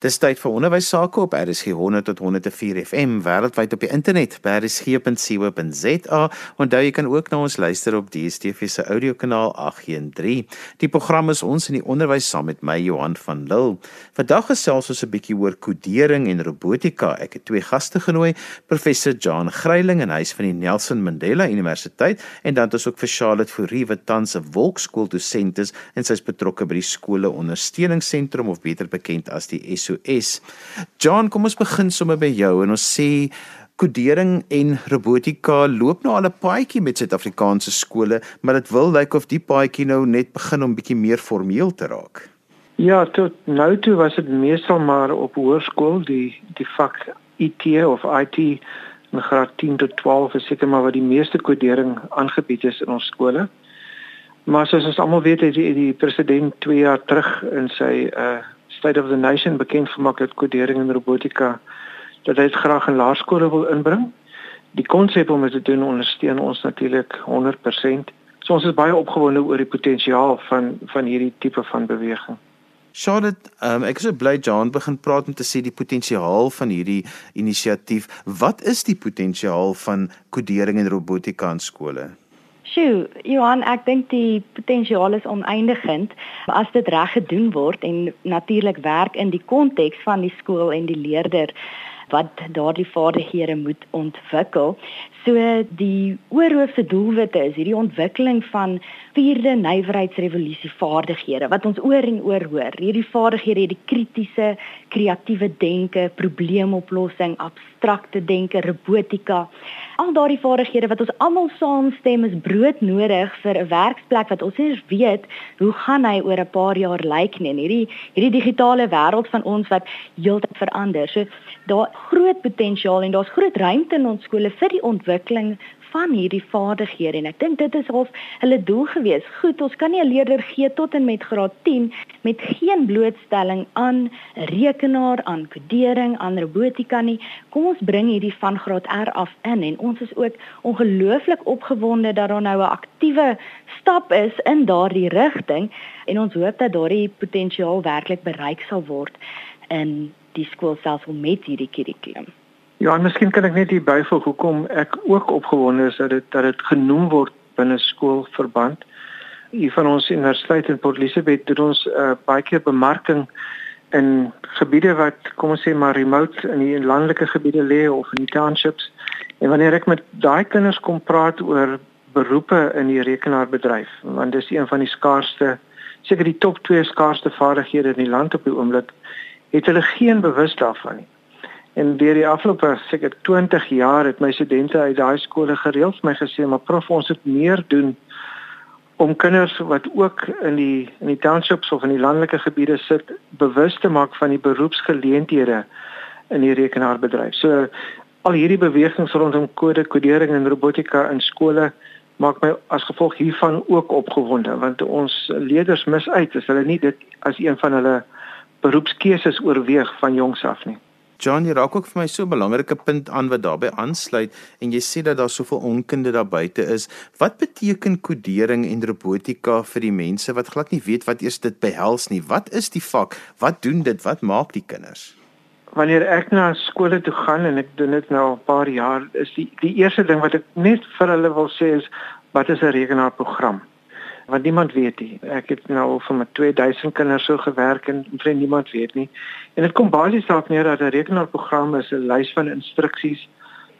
Dis tyd vir onderwys sake op RSG 100 tot 104 FM wêreldwyd op die internet by rsg.co.za. Onthou jy kan ook na ons luister op DStv se audiokanaal 813. Die program is ons in die onderwys saam met my Johan van Lille. Vandag gesels ons 'n bietjie oor kodering en robotika. Ek het twee gaste genooi, professor John Gryiling en hy's van die Nelson Mandela Universiteit en dan het ons ook vir Charlotte Fourie wat tans 'n wolkskool dosent is en sy's betrokke by die skole ondersteuningsentrum of beter bekend as die SO SOS. John, kom ons begin sommer by jou en ons sê kodering en robotika loop nou al 'n paadjie met Suid-Afrikaanse skole, maar dit wil lyk of die paadjie nou net begin om bietjie meer formeel te raak. Ja, tot nou toe was dit meestal maar op hoërskool die die vak IT of IT in graad 10 tot 12 is seker maar wat die meeste kodering aangebied is in ons skole. Maar soos ons almal weet, het die, die president 2 jaar terug in sy uh State of the Nation bekend gemaak het kodering en robotika dat hy dit graag in laerskole wil inbring. Die konsep om dit te doen ondersteun ons natuurlik 100%. So ons is baie opgewonde oor die potensiaal van van hierdie tipe van beweging. Charlotte, um, ek is so bly John begin praat om te sê die potensiaal van hierdie inisiatief. Wat is die potensiaal van kodering en robotika in skole? Sjoe, Johan, ek dink die potensiaal is oneindigend as dit reg gedoen word en natuurlik werk in die konteks van die skool en die leerder wat daardie vaardighede moet ontwikkel. So die oorhoofse doelwitte is hierdie ontwikkeling van vierde nywerheidsrevolusie vaardighede wat ons oor en oor hoor. Hierdie vaardighede, die kritiese, kreatiewe denke, probleemoplossing, abstrakte denke, robotika, al daardie vaardighede wat ons almal saamstem is broodnodig vir 'n werksplek wat ons nie weet hoe gaan hy oor 'n paar jaar lyk nie. Hierdie hierdie digitale wêreld van ons wat heeltyd verander. So daar groot potensiaal en daar's groot ruimte in ons skole vir die ontwikkeling van hierdie vaardighede en ek dink dit is half hulle doel gewees. Goed, ons kan nie 'n leerder gee tot en met graad 10 met geen blootstelling aan rekenaar, aan kodering, aan robotika nie. Kom ons bring hierdie van graad R af in en ons is ook ongelooflik opgewonde dat daar nou 'n aktiewe stap is in daardie rigting en ons hoop dat daardie potensiaal werklik bereik sal word in die skoolstelsel met hierdie kurrikulum. Ja, en miskien kan ek net hier byvoeg hoekom ek ook opgewonde is dat dit dat dit genoem word binne skoolverband. Hier van ons universiteit in Port Elizabeth doen ons uh, baie keer bemarking in gebiede wat kom ons sê maar remote in die landelike gebiede lê of in townships. En wanneer ek met daai kinders kom praat oor beroepe in die rekenaarbedryf, want dis een van die skaarsste seker die top 2 skaarsste vaardighede in die land op die oomblik, het hulle geen bewus daarvan nie. En deur die afgelope seker 20 jaar het my studente uit daai skole gereeld my gesê, "Maar prof, ons moet meer doen om kinders wat ook in die in die townships of in die landelike gebiede sit, bewus te maak van die beroepsgeleenthede in die rekenaarbedryf." So al hierdie bewegings rondom kode, kodering en robotika in skole maak my as gevolg hiervan ook opgewonde want ons leerders mis uit as hulle nie dit as een van hulle beroepskeuses oorweeg van jongs af nie. John, jy raak ook vir my so 'n belangrike punt aan wat daarbey aansluit en jy sê dat daar soveel onkunde daar buite is. Wat beteken kodering en robotika vir die mense wat glad nie weet wat eers dit behels nie? Wat is die vak? Wat doen dit? Wat maak die kinders? Wanneer ek na skole toe gaan en ek doen dit nou al 'n paar jaar, is die die eerste ding wat ek net vir hulle wil sê is wat is 'n rekenaarprogram? Want niemand weet nie. Ek het nou vir my 2000 kinders so gewerk en vir niemand weet nie. En dit kom basies daarop neer dat 'n rekenaarprogram is 'n lys van instruksies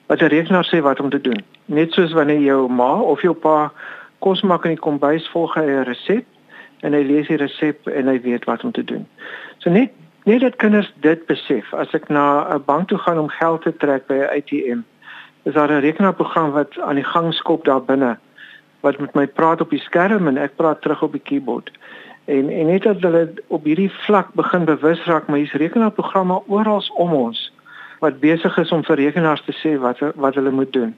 wat 'n rekenaar sê wat om te doen. Net soos wanneer jou ma of jou pa kos maak in die kombuis volg hy 'n resep en hy lees die resep en hy weet wat om te doen. So net net dat kinders dit besef. As ek na 'n bank toe gaan om geld te trek by 'n ATM, is daar 'n rekenaarprogram wat aan die gang skop daar binne wat met my praat op die skerm en ek praat terug op die keyboard. En en net dat hulle op hierdie vlak begin bewus raak maar hier's rekenaarprogramme oral om ons wat besig is om vir rekenaars te sê wat wat hulle moet doen.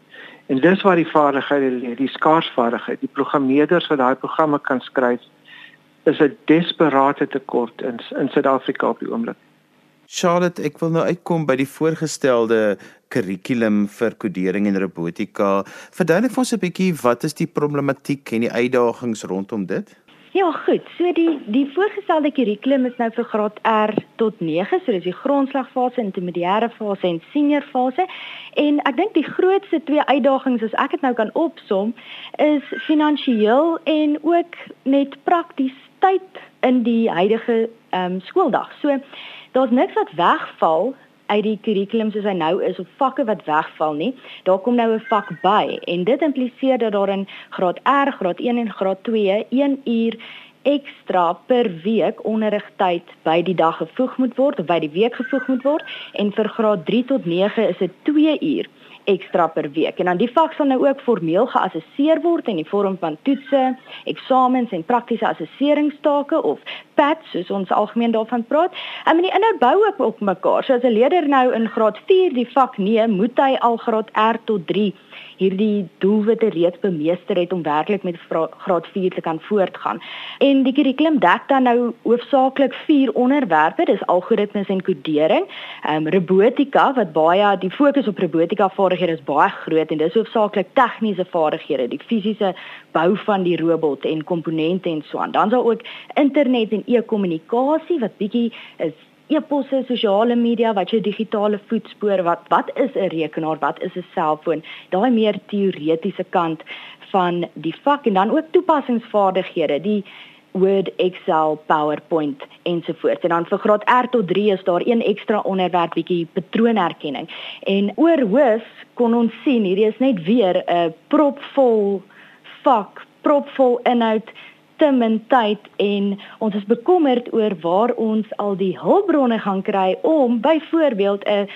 En dis waar die vaardighede lê, die skaarsvaardigheid, die programmeerders wat daai programme kan skryf is 'n desperate tekort in in Suid-Afrika op die oomblik. Charlotte, ek wil nou uitkom by die voorgestelde kurrikulum vir kodering en robotika. Verduidelik vir ons 'n bietjie wat is die problematiek en die uitdagings rondom dit? Ja, goed. So die die voorgestelde kurrikulum is nou vir graad R tot 9, so dis die grondslagfase, intermediêre fase en senior fase. En ek dink die grootste twee uitdagings as ek dit nou kan opsom, is finansiëel en ook net prakties tyd in die huidige ehm um, skooldag. So daar's niks wat wegval uit die kurrikulum soos hy nou is of vakke wat wegval nie. Daar kom nou 'n vak by en dit impliseer dat daar in graad R, graad 1 en graad 2 1 uur ekstra per week onderrigtyd by die dag gevoeg moet word of by die week gevoeg moet word en vir graad 3 tot 9 is dit 2 uur ekstra per week. En dan die vak sal nou ook formeel geassesseer word in die vorm van toetse, eksamens en praktiese assesseringstake of PATS soos ons algemeen daarvan praat. En die inhoud bou ook op mekaar. So as 'n leerder nou in graad 4 die vak neem, moet hy al graad R tot 3 hierdie doelwitte reeds bemeester het om werklik met graad 4 te kan voortgaan. En die kurrikulum dek dan nou hoofsaaklik vier onderwerpe, dis algoritmes en kodering, ehm um, robotika wat baie die fokus op robotika vaardighede is baie groot en dis hoofsaaklik tegniese vaardighede, die fisiese bou van die robot en komponente en so aan. Dan is daar ook internet en e-kommunikasie wat bietjie is e-posse, sosiale media, wat jou digitale voetspoor, wat wat is 'n rekenaar, wat is 'n selfoon? Daai meer teoretiese kant van die vak en dan ook toepassingsvaardighede, die Word, Excel, PowerPoint ensovoorts. En dan vir graad R tot 3 is daar een ekstra onderwerp bietjie patroonherkenning. En oor hoof kon ons sien hierdie is net weer 'n propvol vak, propvol inhoud te min tyd en ons is bekommerd oor waar ons al die hulpbronne gaan kry om byvoorbeeld 'n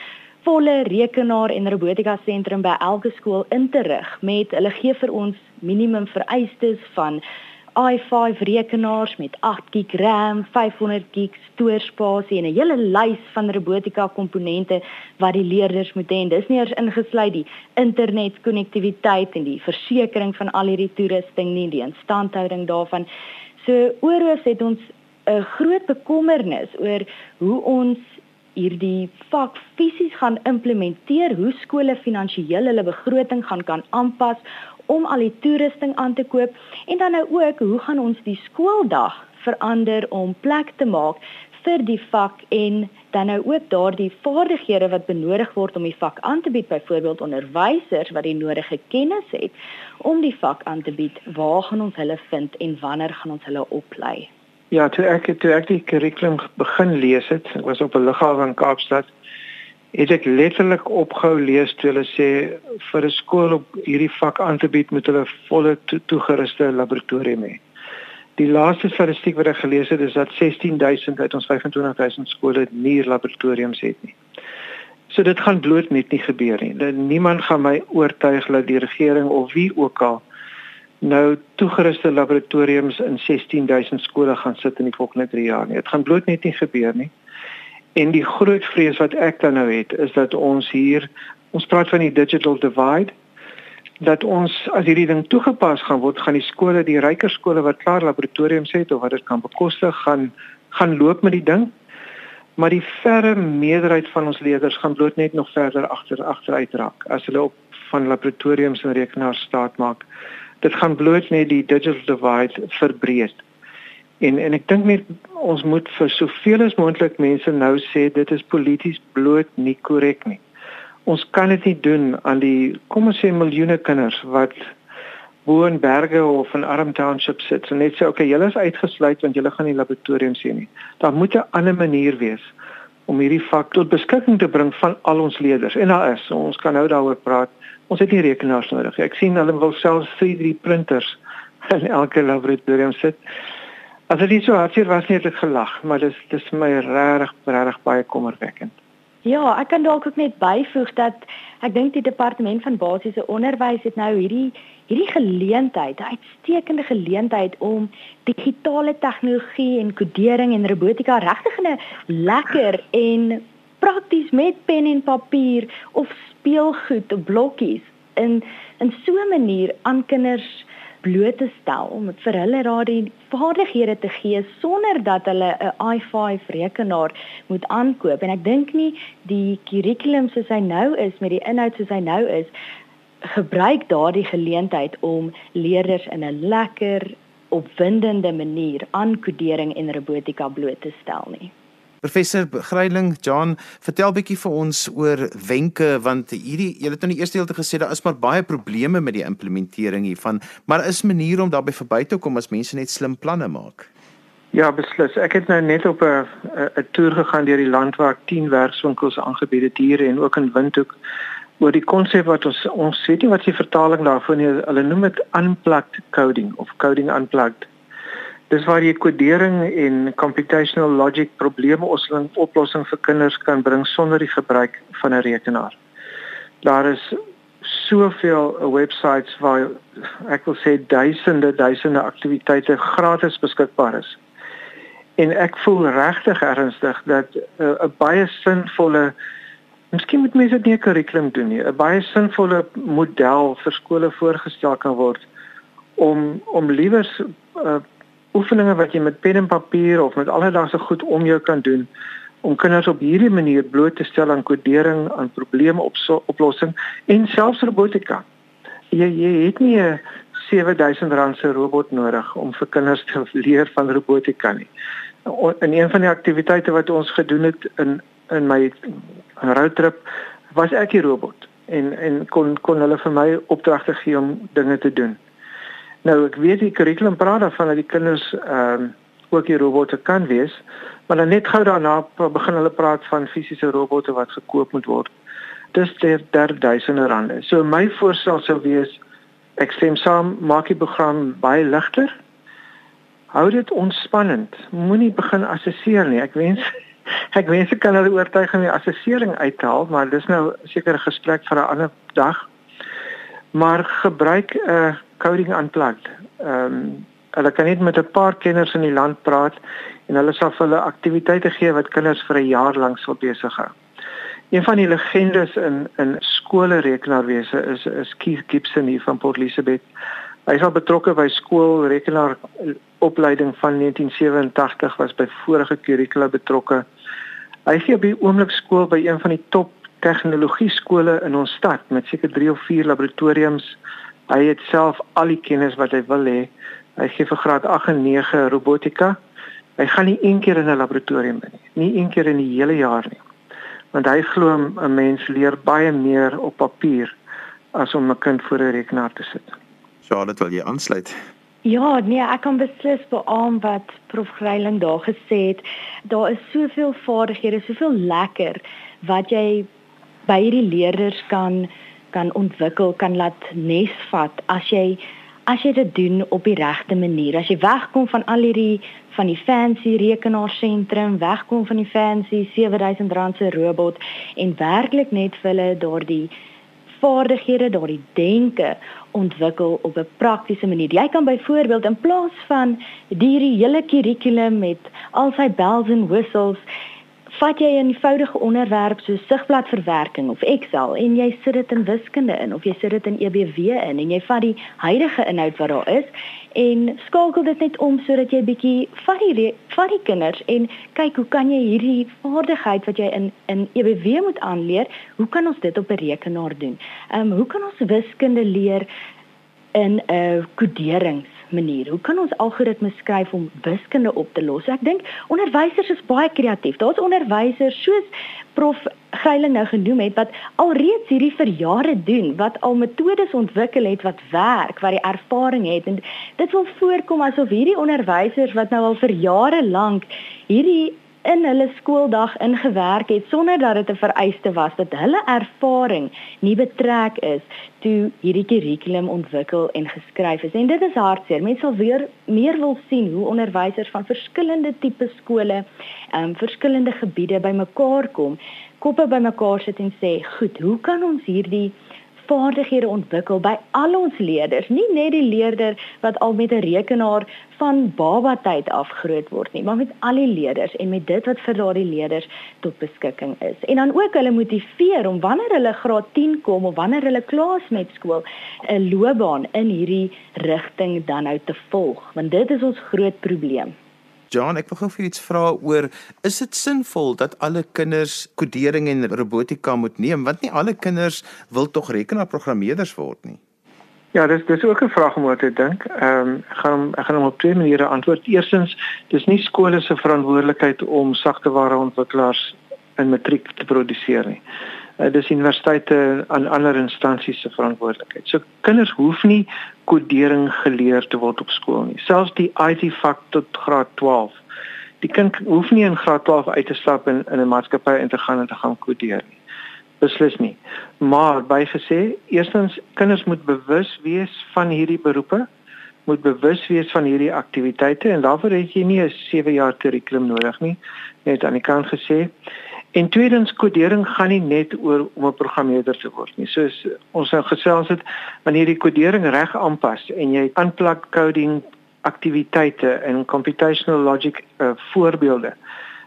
volle rekenaar en robotika sentrum by elke skool in te rig met hulle gee vir ons minimum vereistes van i5 rekenaars met 8GB RAM, 500GB stoorspasie en 'n hele lys van robotika komponente wat die leerders moet hê. Dis nie eers ingesluit die internetkonnektiwiteit en die versekerings van al hierdie toerusting nie, die instandhouding daarvan. So oorhoofs het ons 'n groot bekommernis oor hoe ons hierdie vak fisies gaan implementeer, hoe skole finansiëel hulle begroting gaan kan aanpas om al die toerusting aan te koop en dan nou ook hoe gaan ons die skooldag verander om plek te maak vir die vak en dan nou ook daardie vaardighede wat benodig word om die vak aan te bied byvoorbeeld onderwysers wat die nodige kennis het om die vak aan te bied waar gaan ons hulle vind en wanneer gaan ons hulle oplei? Ja toe ek toe ek die kurrikulum begin lees het ek was op 'n lughawe in Kaapstad het ek letterlik opgehou lees toe hulle sê vir 'n skool op hierdie vak aan te bied moet hulle volle to toegeruste laboratorium hê. Die laaste statistiek wat ek gelees het is dat 16000 uit ons 25000 skole nie laboratoriums het nie. So dit gaan bloot net nie gebeur nie. Niemand gaan my oortuig dat die regering of wie ook al nou toegeruste laboratoriums in 16000 skole gaan sit in die volgende 3 jaar nie. Dit gaan bloot net nie gebeur nie. En die groot vrees wat ek dan nou het is dat ons hier ons praat van die digital divide dat ons as hierdie ding toegepas gaan word gaan die skole die ryker skole wat klaar laboratoriums het of wat dit kan bekostig gaan gaan loop met die ding. Maar die verre meerderheid van ons leerders gaan bloot net nog verder agter agteruit raak as hulle op van laboratoriums en rekenaars staat maak. Dit gaan bloot net die digital divide verbreek En en ek dink net ons moet vir soveel as moontlik mense nou sê dit is polities bloot nie korrek nie. Ons kan dit nie doen aan die kom ons sê miljoene kinders wat woon berge of in arm townships sit en net sê okay, julle is uitgesluit want julle gaan nie laboratorium sien nie. Daar moet 'n ander manier wees om hierdie vak tot beskikking te bring van al ons leerders. En daar is, ons kan nou daaroor praat. Ons het nie rekenaars nodig. Ek sien hulle wil selfs 3D printers in elke laboratorium sit. As dit so hartseer was nie het ek gelag, maar dis dis vir my regtig regtig baie kommerwekkend. Ja, ek kan dalk ook net byvoeg dat ek dink die departement van basiese onderwys het nou hierdie hierdie geleentheid, 'n uitstekende geleentheid om digitale tegnologie en kodering en robotika regtig in 'n lekker en prakties met pen en papier of speelgoed of blokkies in in so 'n manier aan kinders bloot te stel om vir hulle daardie vaardighede te gee sonder dat hulle 'n i5 rekenaar moet aankoop en ek dink nie die kurrikulum soos hy nou is met die inhoud soos hy nou is gebruik daardie geleentheid om leerders in 'n lekker opwindende manier aan kodering en robotika bloot te stel nie. Professor Greiling, John, vertel bietjie vir ons oor wenke want hierdie jy het nou die eerste deelte gesê daar is maar baie probleme met die implementering hiervan, maar is maniere om daarby verby te kom as mense net slim planne maak. Ja, beslis. Ek het nou net op 'n 'n toer gegaan deur die land waar ek 10 werkswinkels aangebied het hier en ook in Windhoek oor die konsep wat ons ons weet nie wat die vertaling daarvan is. Hulle noem dit unplugged coding of coding unplugged. Dis waar jy kodering en computational logic probleme oplossing vir kinders kan bring sonder die gebruik van 'n rekenaar. Daar is soveel websites waar ek wil sê duisende duisende aktiwiteite gratis beskikbaar is. En ek voel regtig ernstig dat eh, 'n uh, baie sinvolle Miskien moet mense dit nie 'n kurrikulum doen nie. 'n Baie sinvolle model vir skole voorgestel kan word om om liewers uh, oefeninge wat jy met pen en papier of met alledaagse goed om jou kan doen om kinders op hierdie manier bloot te stel aan kodering, aan probleemoplossing en selfs robotika. Jy jy het nie 'n 7000 rand se robot nodig om vir kinders te leer van robotika nie. In een van die aktiwiteite wat ons gedoen het in in my roadtrip was ek die robot en en kon kon hulle vir my opdragte gee om dinge te doen. Nou ek weet die kurrikulum praat daarvan dat die kinders ehm um, ook die robotte kan wees, maar dan net gou daarna begin hulle praat van fisiese robotte wat gekoop moet word. Dis ter ter duisende rande. So my voorstel sou wees ek stem saam, maak die program baie ligter. Hou dit ontspannend. Moenie begin assesseer nie. Ek wens ek wens ek kan hulle oortuig om die assessering uit te haal, maar dis nou seker 'n gesprek vir 'n ander dag. Maar gebruik 'n uh, coding unplugged. Ehm um, hulle kan net met 'n paar kenners in die land praat en hulle sal vir hulle aktiwiteite gee wat kinders vir 'n jaar lank sal besig hou. Een van die legendes in in skole rekenaarwese is is Keith Gibson hier van Port Elizabeth. Hy al betrokke by skool rekenaar opleiding van 1987 was by vorige kurrikula betrokke. Hy gee op die oomblik skool by een van die top tegnologie skole in ons stad met seker 3 of 4 laboratoriums Hy het self al die kennis wat hy wil hê. Hy gee vir graad 8 en 9 robotika. Hy gaan nie een keer in 'n laboratorium in nie, nie een keer in die hele jaar nie. Want hy glo 'n mens leer baie meer op papier as om 'n kind voor 'n rekenaar te sit. Charlotte, wil jy aansluit? Ja, nee, ek kan beslis beamoen wat prof Greiling daar gesê het. Daar is soveel vaardighede, soveel lekker wat jy by hierdie leerders kan kan ontwikkel, kan laat nesvat as jy as jy dit doen op die regte manier. As jy wegkom van al hierdie van die fancy rekenaarsentrum, wegkom van die fancy R7000 se robot en werklik net vir hulle daardie vaardighede, daardie denke ontwikkel op 'n praktiese manier. Jy kan byvoorbeeld in plaas van hierdie hele kurrikulum met al sy bells and whistles vat jy 'n eenvoudige onderwerp so sigbladverwerking of Excel en jy sit dit in wiskunde in of jy sit dit in EBW in en jy vat die huidige inhoud wat daar is en skakel dit net om sodat jy bietjie vat die vat die kinders en kyk hoe kan jy hierdie vaardigheid wat jy in in EBW moet aanleer, hoe kan ons dit op 'n rekenaar doen? Ehm um, hoe kan ons wiskunde leer in 'n uh, koderings manier. Hoe kan ons algoritmes skryf om wiskunde op te los? Ek dink onderwysers is baie kreatief. Daar's onderwysers soos prof Greiling nou genoem het wat alreeds hierdie vir jare doen, wat al metodes ontwikkel het wat werk, wat die ervaring het en dit wil voorkom asof hierdie onderwysers wat nou al vir jare lank hierdie in hulle skooldag ingewerk het sonder dat dit 'n vereiste was dat hulle ervaring nie betrek is toe hierdie kurrikulum ontwikkel en geskryf is. En dit is hartseer. Mense sal weer meer wil sien hoe onderwysers van verskillende tipe skole, ehm um, verskillende gebiede bymekaar kom, koppe bymekaar sit en sê, "Goed, hoe kan ons hierdie vaardighede ontwikkel by al ons leerders, nie net die leerder wat al met 'n rekenaar van baba tyd af groot word nie, maar met al die leerders en met dit wat vir daardie leerders tot beskikking is. En dan ook hulle motiveer om wanneer hulle graad 10 kom of wanneer hulle klaar is met skool, 'n loopbaan in hierdie rigting dan nou te volg, want dit is ons groot probleem. John, ek wil gou vir iets vra oor is dit sinvol dat alle kinders kodering en robotika moet neem want nie alle kinders wil tog rekenaarprogrammeerders word nie. Ja, dis dis ook 'n vraag om oor te dink. Ehm um, ek gaan ek gaan hom op twee maniere antwoord. Eerstens, dis nie skole se verantwoordelikheid om sagteware ontwikkelaars in matriek te produseer nie. Uh, dis universiteite aan ander instansies se verantwoordelikheid. So kinders hoef nie kodering geleer te word op skool nie. Selfs die IT vak tot graad 12. Die kind hoef nie in graad 12 uit te stap en in 'n maatskappy in te gaan en te gaan kodeer nie beslis nie. Maar bygesê, eerstens kinders moet bewus wees van hierdie beroepe, moet bewus wees van hierdie aktiwiteite en daarvoor het jy nie 'n 7 jaar kurrikulum nodig nie, net aan die kant gesê. En tweedens, kodering gaan nie net oor om 'n programmeerder te word nie. Soos ons nou gesels het, wanneer die kodering reg aanpas en jy aanplak coding aktiwiteite en computational logic uh, voorbeelde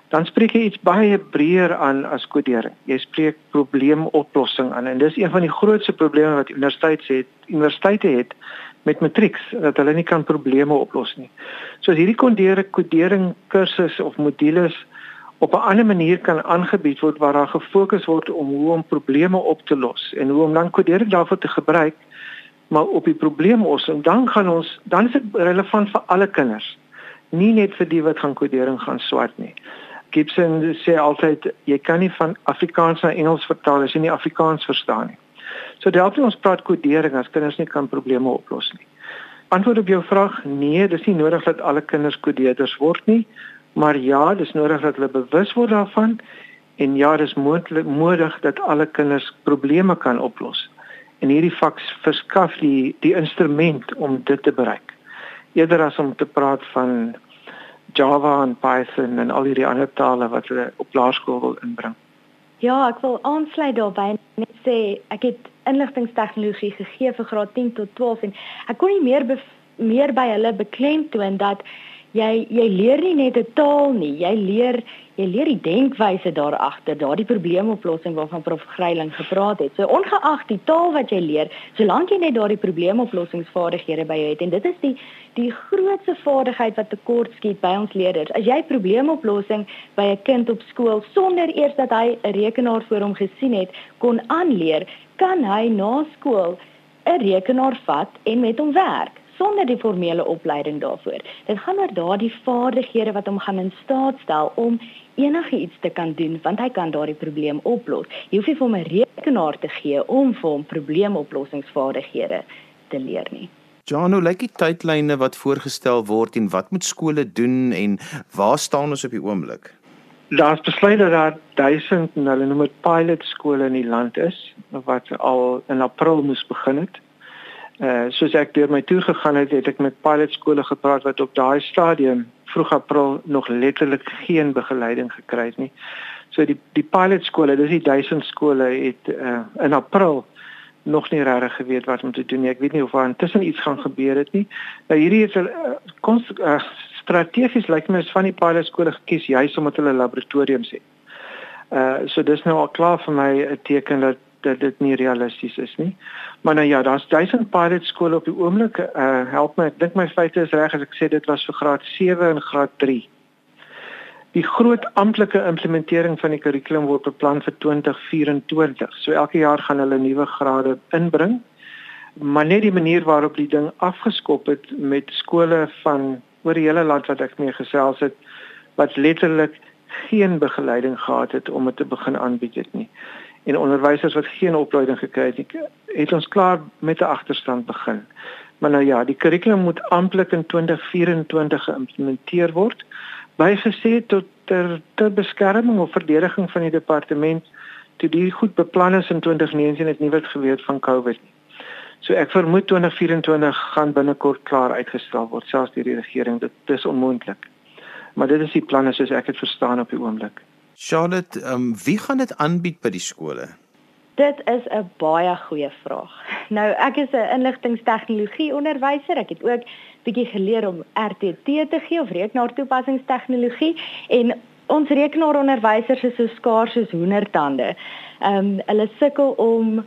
dan spreek jy iets baie breër aan as kodering. Jy spreek probleemoplossing aan en dis een van die grootste probleme wat universiteite het, universiteite het met matrieks dat hulle nie kan probleme oplos nie. So as hierdie kodering kodering kursus of modules op 'n ander manier kan aangebied word waar daar gefokus word om hoe om probleme op te los en hoe om dan kodering daarvoor te gebruik maar op die probleemoplossing dan gaan ons dan is dit relevant vir alle kinders nie net vir die wat gaan kodering gaan swat nie. Gibson sê altyd jy kan nie van Afrikaans na Engels vertaal as jy nie Afrikaans verstaan nie. So dalk ons praat kodering as kinders nie kan probleme oplos nie. Antwoord op jou vraag: Nee, dis nie nodig dat alle kinders kodeerders word nie, maar ja, dis nodig dat hulle bewus word daarvan en ja, dis moontlik nodig dat alle kinders probleme kan oplos. En hierdie vak verskaf die die instrument om dit te bereik. Eerder as om te praat van Java en Python en al die ander tale wat hulle op laerskool wil inbring. Ja, ek wil aansluit daarbey net sê ek het inligtingstegnologie gegee vir graad 10 tot 12 en ek kon nie meer meer by hulle beklemtoon dat jy jy leer nie net 'n taal nie, jy leer jy leer die denkwyse daar agter, daardie probleemoplossing waarvan prof Greiling gepraat het. So ongeag die taal wat jy leer, solank jy net daardie probleemoplossingsvaardighede by jou het en dit is die die grootste vaardigheid wat tekort skiet by ons leerders. As jy probleemoplossing by 'n kind op skool sonder eers dat hy 'n rekenaar voor hom gesien het, kon aanleer, kan hy na skool 'n rekenaar vat en met hom werk sonder die formele opleiding daarvoor. Dit gaan oor daardie vaardighede wat hom gaan in staat stel om enigiets te kan doen want hy kan daardie probleem oplos. Jy hoef nie vir hom 'n rekenaar te gee om vir hom probleemoplossingsvaardighede te leer nie. Janu, lyk die tydlyne wat voorgestel word en wat moet skole doen en waar staan ons op die oomblik? Daar's besluit dat daar 1000 en hulle noem dit pilot skole in die land is wat al in April moes begin het. Uh soos ek deur my toe gegaan het, het ek met pilot skole gepraat wat op daai stadium vroeg April nog letterlik geen begeleiding gekry het nie. So die die pilot skole, dis die 1000 skole het uh in April nog nie regtig geweet wat om te doen nie. Ek weet nie of daar intussen iets gaan gebeur het nie. Nou hierdie is 'n uh, uh, strategies lyk my is van die pilot skole gekies juis omdat hulle laboratoriums het. Uh so dis nou al klaar vir my 'n teken dat dat dit nie realisties is nie. Maar nou ja, daar's 1000 pilot skole op die oomblik. Uh help my, ek dink my feite is reg as ek sê dit was vir graad 7 en graad 3. Die groot amptelike implementering van die kurrikulum word beplan vir 2024. So elke jaar gaan hulle nuwe grade inbring. Maar net die manier waarop die ding afgeskop het met skole van oor die hele land wat ek mee gesels het wat letterlik geen begeleiding gehad het om dit te begin aanbied het nie en onderwysers wat geen opleiding gekry het nie, het ons klaar met 'n agterstand begin. Maar nou ja, die kurrikulum moet amptelik in 2024 geïmplementeer word. Bygesê tot ter, ter beskerming of verdediging van die departement toe die goed beplan is in 2019 het nie wat geweet van COVID nie. So ek vermoed 2024 gaan binnekort klaar uitgestel word selfs deur die regering. Dit is onmoontlik. Maar dit is die planne soos ek dit verstaan op die oomblik. Charlotte, um, wie gaan dit aanbied by die skole? Dit is 'n baie goeie vraag. Nou, ek is 'n inligtingstegnologie onderwyser. Ek het ook bietjie geleer om RTT te gee of rekenaartoepassingstegnologie en ons rekenaaronderwysers is so skaars soos hoendertande. Ehm um, hulle sukkel om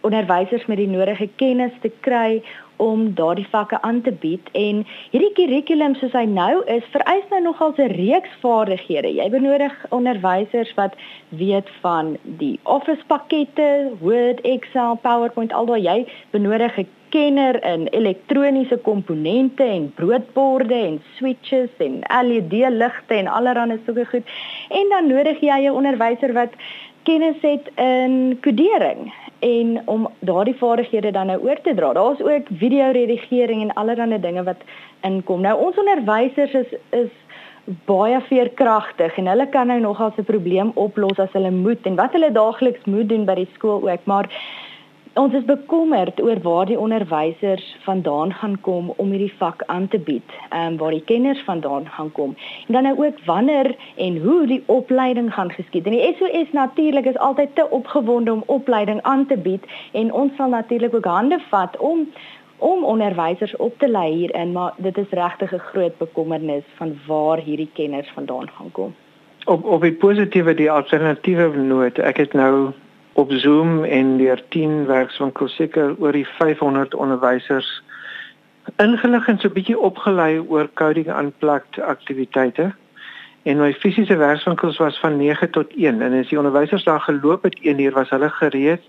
onderwysers met die nodige kennis te kry om daardie vakke aan te bied en hierdie kurrikulum soos hy nou is vereis nou nogal 'n reeks vaardighede. Jy benodig onderwysers wat weet van die Office pakkette, Word, Excel, PowerPoint, aldaar jy benodig 'n kenner in elektroniese komponente en broodborde en switches en LED ligte en allerlei sulke goed. En dan nodig jy 'n onderwyser wat kennis het in kodering en om daardie vaardighede dan nou oor te dra. Daar's ook video-redigering en allerlei dinge wat inkom. Nou ons onderwysers is is baie veerkragtig en hulle kan nou nogal 'n probleem oplos as hulle moet en wat hulle daagliks moet doen by die skool ook, maar ons is bekommerd oor waar die onderwysers vandaan gaan kom om hierdie vak aan te bied. Ehm um, waar die kenners vandaan gaan kom. En dan nou ook wanneer en hoe die opleiding gaan geskied. En die SOS natuurlik is altyd te opgewonde om opleiding aan te bied en ons sal natuurlik ook hande vat om om onderwysers op te lei hierin, maar dit is regtig 'n groot bekommernis van waar hierdie kenners vandaan gaan kom. Op op die positiewe die alternatiewe noot, ek het nou op Zoom en deur 10 werkswinkels seker oor die 500 onderwysers ingelig en so 'n bietjie opgelei oor coding unplugged aktiwiteite. En my fisiese werkswinkels was van 9 tot 1 en as die onderwysers daar geloop het 1 uur was hulle gereed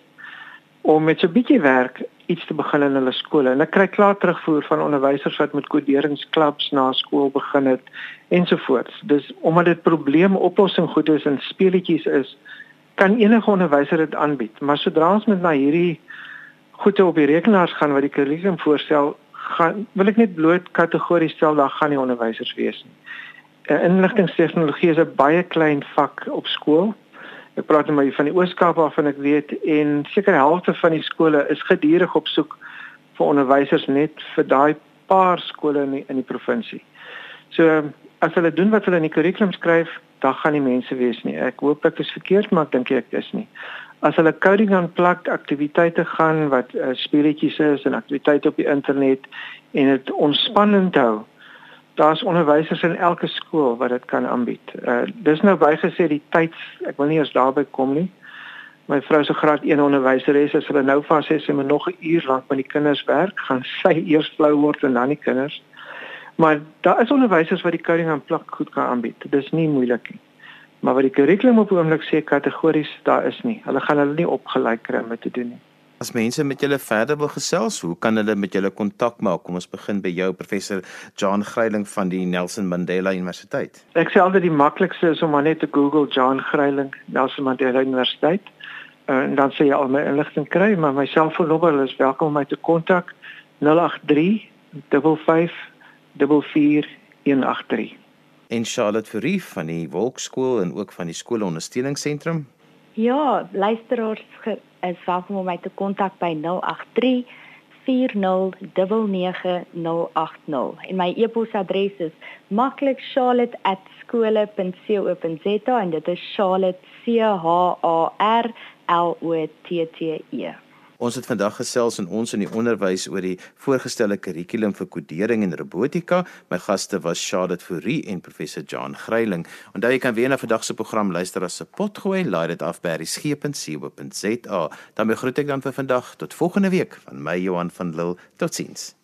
om met so 'n bietjie werk iets te begin in hulle skole. En ek kry klaar terugvoer van onderwysers wat met koderingsklubs na skool begin het ensovoorts. Dis omdat dit probleemoplossing goed is en speletjies is, kan enige onderwyser dit aanbied. Maar sodra ons met na hierdie goede op die rekenaars gaan wat die kurrikulum voorstel, gaan wil ek net bloot kategories stel daar gaan nie onderwysers wees nie. Inligtingstegnologie is 'n baie klein vak op skool Ek praat net maar van die Ooskaap waarvan ek weet en seker helfte van die skole is gedurig op soek vir onderwysers net vir daai paar skole in die, in die provinsie. So as hulle doen wat hulle in die kurrikulum skryf, dan gaan nie mense wees nie. Ek hoop ek is verkeerd, maar ek dink ek is nie. As hulle coding aan plak aktiwiteite gaan wat uh, speletjies is en aktiwiteite op die internet en dit ontspannend hou, daar's onderwysers in elke skool wat dit kan aanbied. Uh dis nou bygesê die tyd, ek wil nie eens daarby kom nie. My vrou se graad 1 onderwyseres as hulle nou vas sê sy moet nog 'n uur lank met die kinders werk, gaan sy eers flou word en dan die kinders. Maar daar is onderwysers wat die coding aan plak goed kan aanbied. Dis nie moeilik nie. Maar wat die kurrikulum op oomblik sê kategories daar is nie. Hulle gaan hulle nie opgelei kry om dit te doen nie. As mense met julle verder wil gesels, hoe kan hulle met julle kontak maak? Kom ons begin by jou professor John Greiling van die Nelson Mandela Universiteit. Ek sê altyd die maklikste is om maar net te Google John Greiling Nelson Mandela Universiteit uh, en dan sê jy al my inligting kry, maar my selfoonnommer is welkom om my te kontak 083 55 44183. En Charlotte Fourie van die Wolkskool en ook van die skoolondersteuningsentrum Ja, luisteraars is welkom om my te kontak by 083 4099080 en my e-posadres is maklikcharlotte@skole.co.za en dit is Charlotte C H A R L O T T E. Ons het vandag gesels in ons in die onderwys oor die voorgestelde kurrikulum vir kodering en robotika. My gaste was Charlotte Fourie en professor John Greiling. Onthou jy kan weer na vandag se program luister as se potgooi, laai dit af by resgep.co.za. Dan groet ek dan vir vandag tot volgende week van my Johan van Lille. Totsiens.